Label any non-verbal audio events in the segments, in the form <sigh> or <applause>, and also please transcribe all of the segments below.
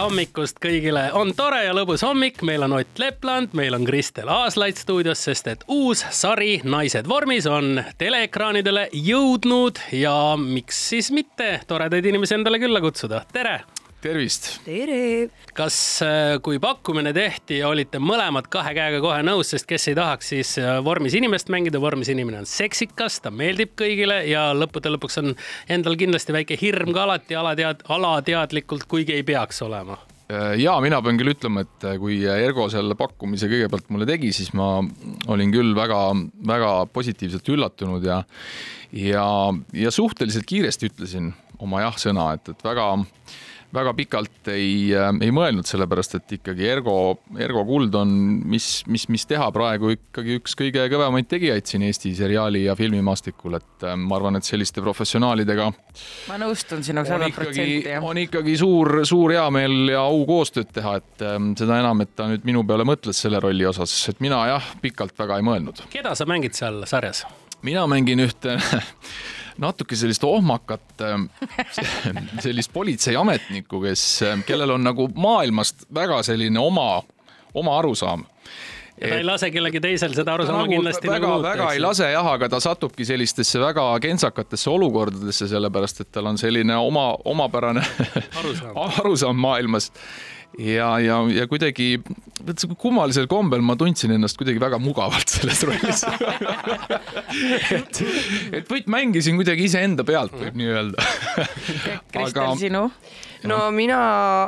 hommikust kõigile, on tore ja lõbus hommik, meil on Ott Lepland, meil on Kristel Aaslaid stuudios, sest et uus sari Naised vormis on teleekraanidele jõudnud. Ja miks siis mitte toredaid inimesi endale külla kutsuda, tere tervist! tere! kas, äh, kui pakkumine tehti, olite mõlemad kahe käega kohe nõus, sest kes ei tahaks siis äh, vormis inimest mängida, vormis inimene on seksikas, ta meeldib kõigile ja lõppude lõpuks on endal kindlasti väike hirm ka alati alatead-, alateadlikult, kuigi ei peaks olema äh, ja mina pean küll ütlema, et kui Ergo selle pakkumise kõigepealt mulle tegi, siis ma olin küll väga-väga positiivselt üllatunud ja ja, ja suhteliselt kiiresti ütlesin oma jah-sõna, et, et väga väga pikalt ei, äh, ei mõelnud, sellepärast et ikkagi Ergo, Ergo Kuld on, mis, mis, mis teha praegu ikkagi üks kõige kõvemaid tegijaid siin Eesti seriaali ja filmimaastikul, et äh, ma arvan, et selliste professionaalidega. ma nõustun sinuga sada protsenti. on ikkagi suur, suur heameel ja au koostööd teha, et ähm, seda enam, et ta nüüd minu peale mõtles selle rolli osas, et mina jah, pikalt väga ei mõelnud. keda sa mängid seal sarjas? mina mängin ühte <laughs> natuke sellist ohmakat, ähm, <laughs> sellist politseiametnikku, kes, ähm, kellel on nagu maailmast väga selline oma, oma arusaam. Ja ta ei lase kellelgi teisel seda aru saama nagu kindlasti väga nagu, väga ei lase jah, aga ta satubki sellistesse väga kentsakatesse olukordadesse, sellepärast et tal on selline oma, omapärane arusaam, <laughs> arusaam maailmast ja, ja, ja kuidagi kummalisel kombel ma tundsin ennast kuidagi väga mugavalt selles rollis. <laughs> Et, et võit mängisin kuidagi iseenda pealt, võib nii öelda. Kristel Aga..., sinu? no mina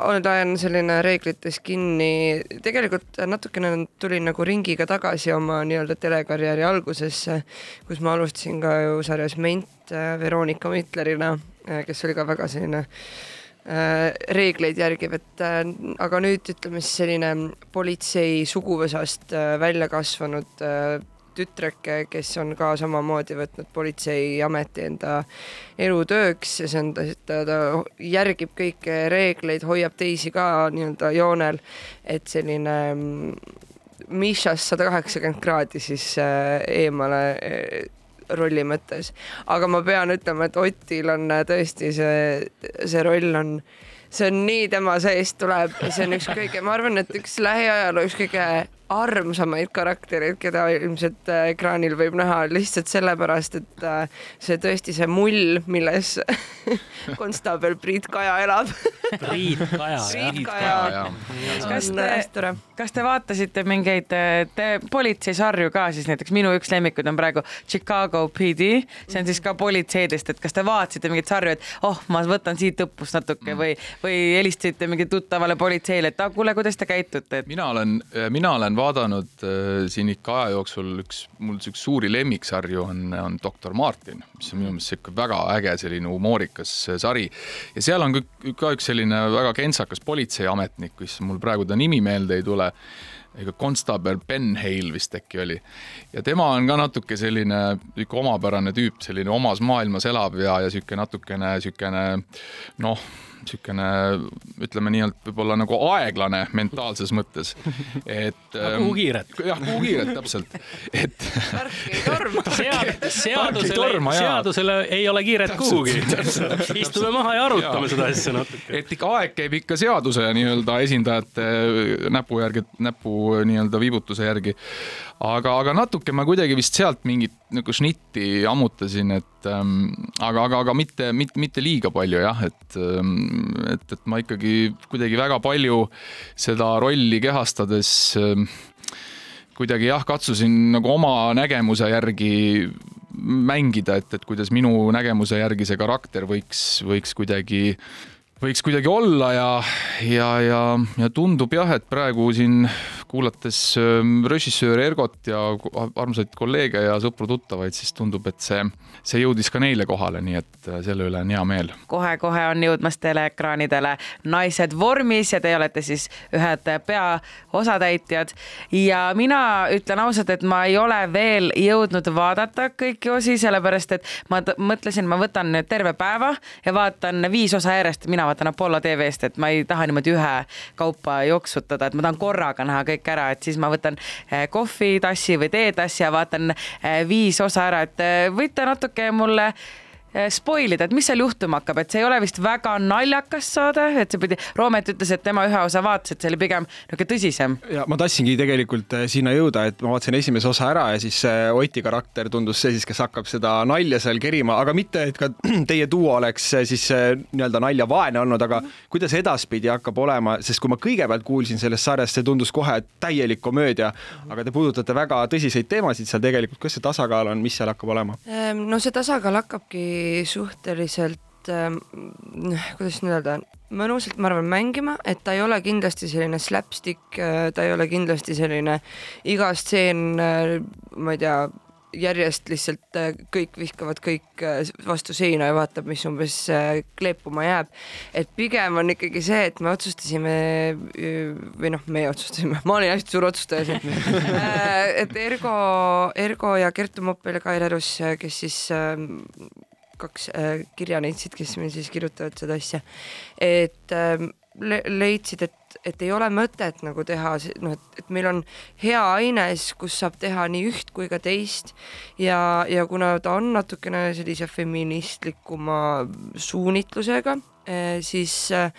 olen selline reeglites kinni, tegelikult natukene tulin nagu ringiga tagasi oma nii-öelda telekarjääri algusesse, kus ma alustasin ka ju sarjas Ment Veronika Mitlerina, kes oli ka väga selline reegleid järgiv, et äh, aga nüüd ütleme siis selline politsei suguvõsast äh, välja kasvanud tütreke, kes on ka samamoodi võtnud politseiameti enda elutööks ja see on, ta, ta järgib kõiki reegleid, hoiab teisi ka nii-öelda joonel, et selline mm, Mišast sada kaheksakümmend kraadi siis eemale rolli mõttes. aga ma pean ütlema, et Otil on äh, tõesti see, see roll on, see on nii tema seest tuleb see on üks kõige, ma arvan, et üks lähiajaloo üks kõige armsamaid karaktereid, keda ilmselt äh, ekraanil võib näha lihtsalt sellepärast, et äh, see tõesti see mull, milles <laughs> konstaabel Priit Kaja elab Priit Kaja. Priit Kaja. kas te, kas te vaatasite mingeid te, politseisarju ka siis näiteks minu üks lemmikuid on praegu Chicago PD, see on siis ka politseidest, et kas te vaatasite mingeid sarju, et oh, ma võtan siit õppust natuke või, või helistasite mingi tuttavale politseile, et ah, kuule, kuidas te käitute et...? mina olen, mina olen vaadanud äh, siin ikka aja jooksul üks, mul üks suuri lemmiksarju on, on doktor Martin, mis on minu meelest sihuke väga äge selline humoorikas äh, sari. ja seal on ka üks selline väga kentsakas politseiametnik, mis mul praegu ta nimi meelde ei tule ega konstaabel Ben Hale vist äkki oli. ja tema on ka natuke selline ikka omapärane tüüp, selline omas maailmas elab ja, ja sihuke natukene siukene noh niisugune ütleme nii-öelda võib-olla nagu aeglane mentaalses mõttes, et. kuhu kiiret? jah, kuhu kiiret täpselt, et. <laughs> seadusele, seadusele ei ole kiiret kuhugi. istume maha ja arutame ja. seda asja natuke. et ikka aeg käib ikka seaduse nii-öelda esindajate näpu järgi, näpu nii-öelda viibutuse järgi. aga, aga natuke ma kuidagi vist sealt mingit nagu šnitti ammutasin, et ähm, aga, aga, aga mitte, mitte, mitte liiga palju jah, et ähm, et, et ma ikkagi kuidagi väga palju seda rolli kehastades ähm, kuidagi jah, katsusin nagu oma nägemuse järgi mängida, et, et kuidas minu nägemuse järgi see karakter võiks, võiks kuidagi võiks kuidagi olla ja, ja, ja, ja tundub jah, et praegu siin kuulates ähm, režissöör Ergot ja armsaid kolleege ja sõpru-tuttavaid, siis tundub, et see, see jõudis ka neile kohale, nii et äh, selle üle on hea meel kohe,. kohe-kohe on jõudmas teleekraanidele Naised vormis ja te olete siis ühed peaosatäitjad ja mina ütlen ausalt, et ma ei ole veel jõudnud vaadata kõiki osi, sellepärast et ma mõtlesin, ma võtan nüüd terve päeva ja vaatan viis osa järjest, mina vaatan Apollo tv-st, et ma ei taha niimoodi ühekaupa jooksutada, et ma tahan korraga näha kõik ära, et siis ma võtan eh, kohvitassi või teetassi ja vaatan eh, viis osa ära, et eh, võite natuke mulle Eh, spoil ida, et mis seal juhtuma hakkab, et see ei ole vist väga naljakas saade, et see pidi, Roomet ütles, et tema ühe osa vaatas, et see oli pigem niisugune tõsisem. ja ma tahtsingi tegelikult eh, sinna jõuda, et ma vaatasin esimese osa ära ja siis Oti karakter tundus see siis, kes hakkab seda nalja seal kerima, aga mitte, et ka <clears throat> teie duo oleks eh, siis nii-öelda naljavaene olnud, aga kuidas edaspidi hakkab olema, sest kui ma kõigepealt kuulsin sellest sarjast, see tundus kohe täielik komöödia, aga te puudutate väga tõsiseid teemasid seal tegelikult, kas see tasakaal on, mis seal hakkab olema? Ehm, no see tasakaal hakkabki suhteliselt äh, kuidas nüüd öelda, mõnusalt, ma arvan, mängima, et ta ei ole kindlasti selline slapstick, äh, ta ei ole kindlasti selline iga stseen, äh, ma ei tea, järjest lihtsalt äh, kõik vihkavad kõik vastu seina ja vaatab, mis umbes kleepuma jääb. et pigem on ikkagi see, et me otsustasime või noh, me otsustasime, ma olin hästi suur otsustaja siin <laughs> et Ergo, Ergo ja Kertu Moppel ja Kair Erus, kes siis kaks äh, kirjaneitsit, kes meil siis kirjutavad seda asja, et äh, le leidsid, et, et ei ole mõtet nagu teha, noh, et meil on hea aines, kus saab teha nii üht kui ka teist ja, ja kuna ta on natukene sellise feministlikuma suunitlusega äh,, siis äh,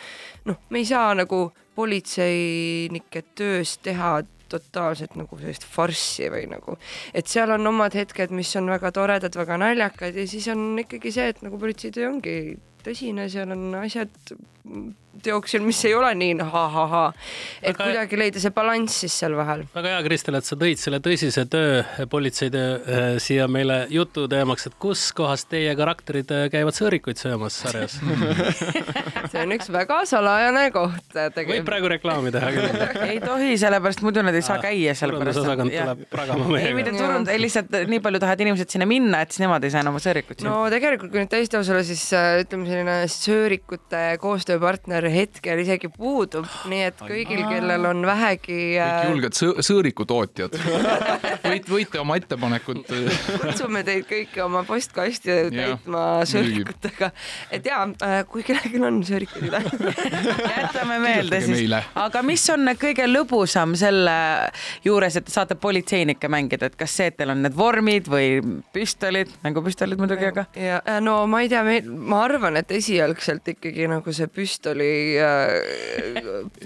noh, me ei saa nagu politseinike töös teha totaalselt nagu sellist farssi või nagu, et seal on omad hetked, mis on väga toredad, väga naljakad ja siis on ikkagi see, et nagu politseitöö ongi tõsine, seal on asjad teoksil, mis ei ole nii ha-ha-ha. et väga... kuidagi leida see balanss siis seal vahel. väga hea, Kristel, et sa tõid selle tõsise töö, politseitöö äh, siia meile jututeemaks, et kus kohas teie karakterid äh, käivad sõõrikuid söömas sarjas <laughs> see on üks väga salajane koht tegelikult. võib praegu reklaami teha küll <laughs> ei tohi, sellepärast muidu nad ei saa käia, sellepärast. turundusosakond tuleb pragama meiega. ei, mitte turund, ei lihtsalt nii palju tahavad inimesed sinna minna, et siis nemad ei saa enam sõõrikuid siin. no tegelikult, kui nüüd täiesti aus olla, siis äh, ütleme, selline sõõrikute koostööpartner partner hetkel isegi puudub, nii et kõigil, kellel on vähegi kõik äh, julged sõ sõõrikutootjad <laughs> võite, võite oma ettepanekud kutsume teid kõiki oma postkasti täitma sõõrikutega, et ja äh, kui kellelgi on sõõrikuid üle <laughs> jätame meelde siis, aga mis on kõige lõbusam selle juures, et te saate politseinikke mängida, et kas see, et teil on need vormid või püstolid, mängupüstolid muidugi, aga. ja no ma ei tea, ma arvan, et esialgselt ikkagi nagu see püstoli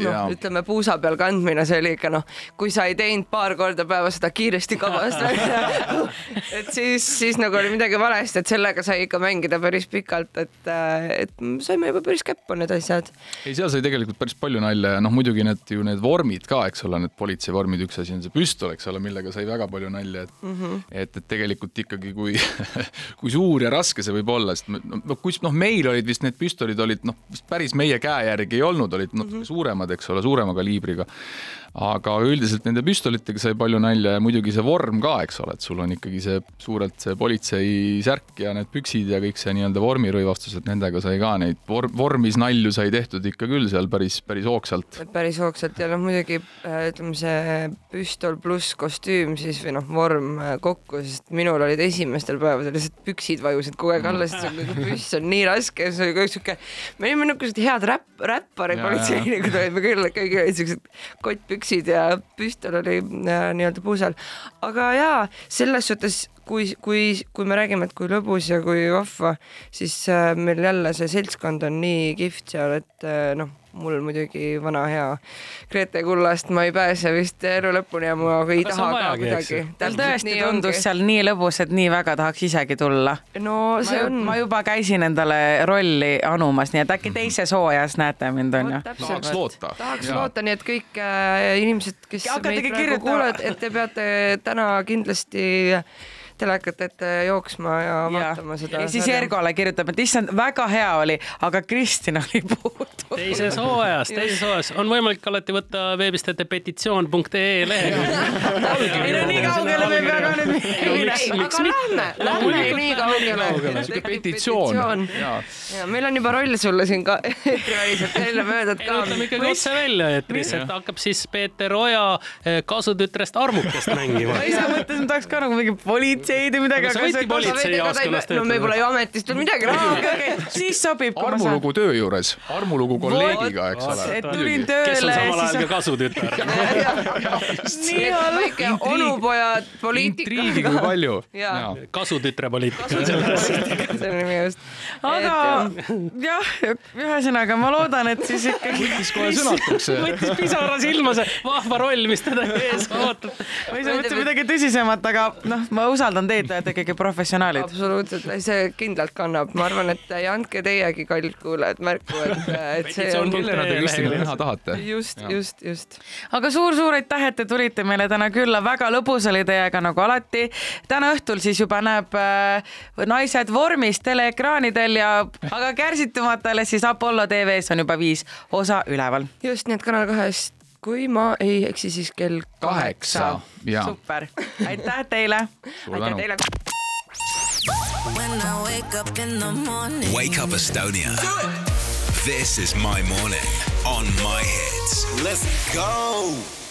noh, ütleme puusa peal kandmine, see oli ikka noh, kui sa ei teinud paar korda päevas seda kiiresti kabast välja <laughs> et siis, siis nagu oli midagi valesti, et sellega sai ikka mängida päris pikalt, et, et saime juba päris käppu need asjad. ei, seal sai tegelikult päris palju nalja ja noh, muidugi need ju need vormid ka, eks ole, need politseivormid, üks asi on see püstol, eks ole, millega sai väga palju nalja, et mm -hmm. et, et tegelikult ikkagi, kui <laughs> kui suur ja raske see võib olla, sest noh, kus noh, meil olid vist need püstolid olid noh, vist päris meie käe järgi ei olnud, olid natuke mm -hmm. suuremad, eks ole, suurema kaliibriga aga üldiselt nende püstolitega sai palju nalja ja muidugi see vorm ka, eks ole, et sul on ikkagi see suurelt see politsei särk ja need püksid ja kõik see nii-öelda vormirõivastus, et nendega sai ka neid vor-, vormis nalju sai tehtud ikka küll seal päris, päris hoogsalt. päris hoogsalt ja noh, muidugi äh, ütleme, see püstol pluss kostüüm siis või noh, vorm äh, kokku, sest minul olid esimestel päevadel lihtsalt püksid vajusid kogu aeg alla, sest see püss on nii raske, see oli kogu aeg siuke, me olime niisugused head räpp, räpparid, politseinikud olid, me küll, kõigil olid siuksed kottpüksid püksid ja püstol oli äh, nii-öelda puusal. aga jaa, selles suhtes kui, kui, kui me räägime, et kui lõbus ja kui vahva, siis äh, meil jälle see seltskond on nii kihvt seal, et äh, noh mul muidugi vana hea Grete Kullast ma ei pääse vist elu lõpuni ja ma ei Aga taha ka kuidagi. tal tõesti tundus ongi. seal nii lõbus, et nii väga tahaks isegi tulla. no see ma, on. ma juba käisin endale rolli anumas, nii et äkki teises hooajas näete mind onju. tahaks loota. tahaks ja. loota, nii et kõik äh, inimesed, kes meid praegu kuulavad, et te peate täna kindlasti telekat ette jooksma ja, ja vaatama seda. ja siis Ergole kirjutab, et issand, väga hea oli, aga Kristin oli puudu. Teises hooajas, teises hooajas on võimalik alati võtta veebist ette petitsioon.ee lehekülg. ei no nii kaugele me ei pea ka nüüd minema. aga lähme, lähme nii kaugele. siuke petitsioon. ja meil on juba roll sulle siin ka <laughs> eetriväliselt möödad ka. ütleme ikkagi otse välja eetris, et hakkab siis Peeter Oja eh, kasutütrest Armukest mängima. ma ise mõtlesin, et tahaks ka nagu mingi politsei politseid või midagi. sa võidki politseijaoskonnas töötada. no me pole ju ametist veel midagi <laughs> siis sobib. armulugu töö juures, armulugu kolleegiga, eks ole. tulin tööle. kes on samal ajal ka kasutütar. väike onupojad poliitika. intriigi kui palju. kasutütre poliitika on selle selle nimi just. aga jah, ühesõnaga ma loodan, et siis ikkagi. võttis kohe sõnatuks. võttis pisara silma see vahva roll, mis teda ees ootab. ma ise mõtlesin midagi tõsisemat, aga noh, ma usaldan teid, te olete ikkagi professionaalid. absoluutselt, see kindlalt kannab, ma arvan, et ja andke teiegi, kallid kuulajad, märku, et, et see on. kellena te Kristina näha tahate? just, just, just. aga suur-suur aitäh, et te tulite meile täna külla, väga lõbus oli teiega nagu alati. täna õhtul siis juba näeb äh, naised vormis teleekraanidel ja, aga kärsitumatele siis Apollo tv-s on juba viis osa üleval. just, nii et Kanal kahes kui ma ei eksi, siis kell kaheksa. super, aitäh teile. aitäh teile. When I wake up in the morning. Wake up Estonia. This is my morning on my hits. Let's go.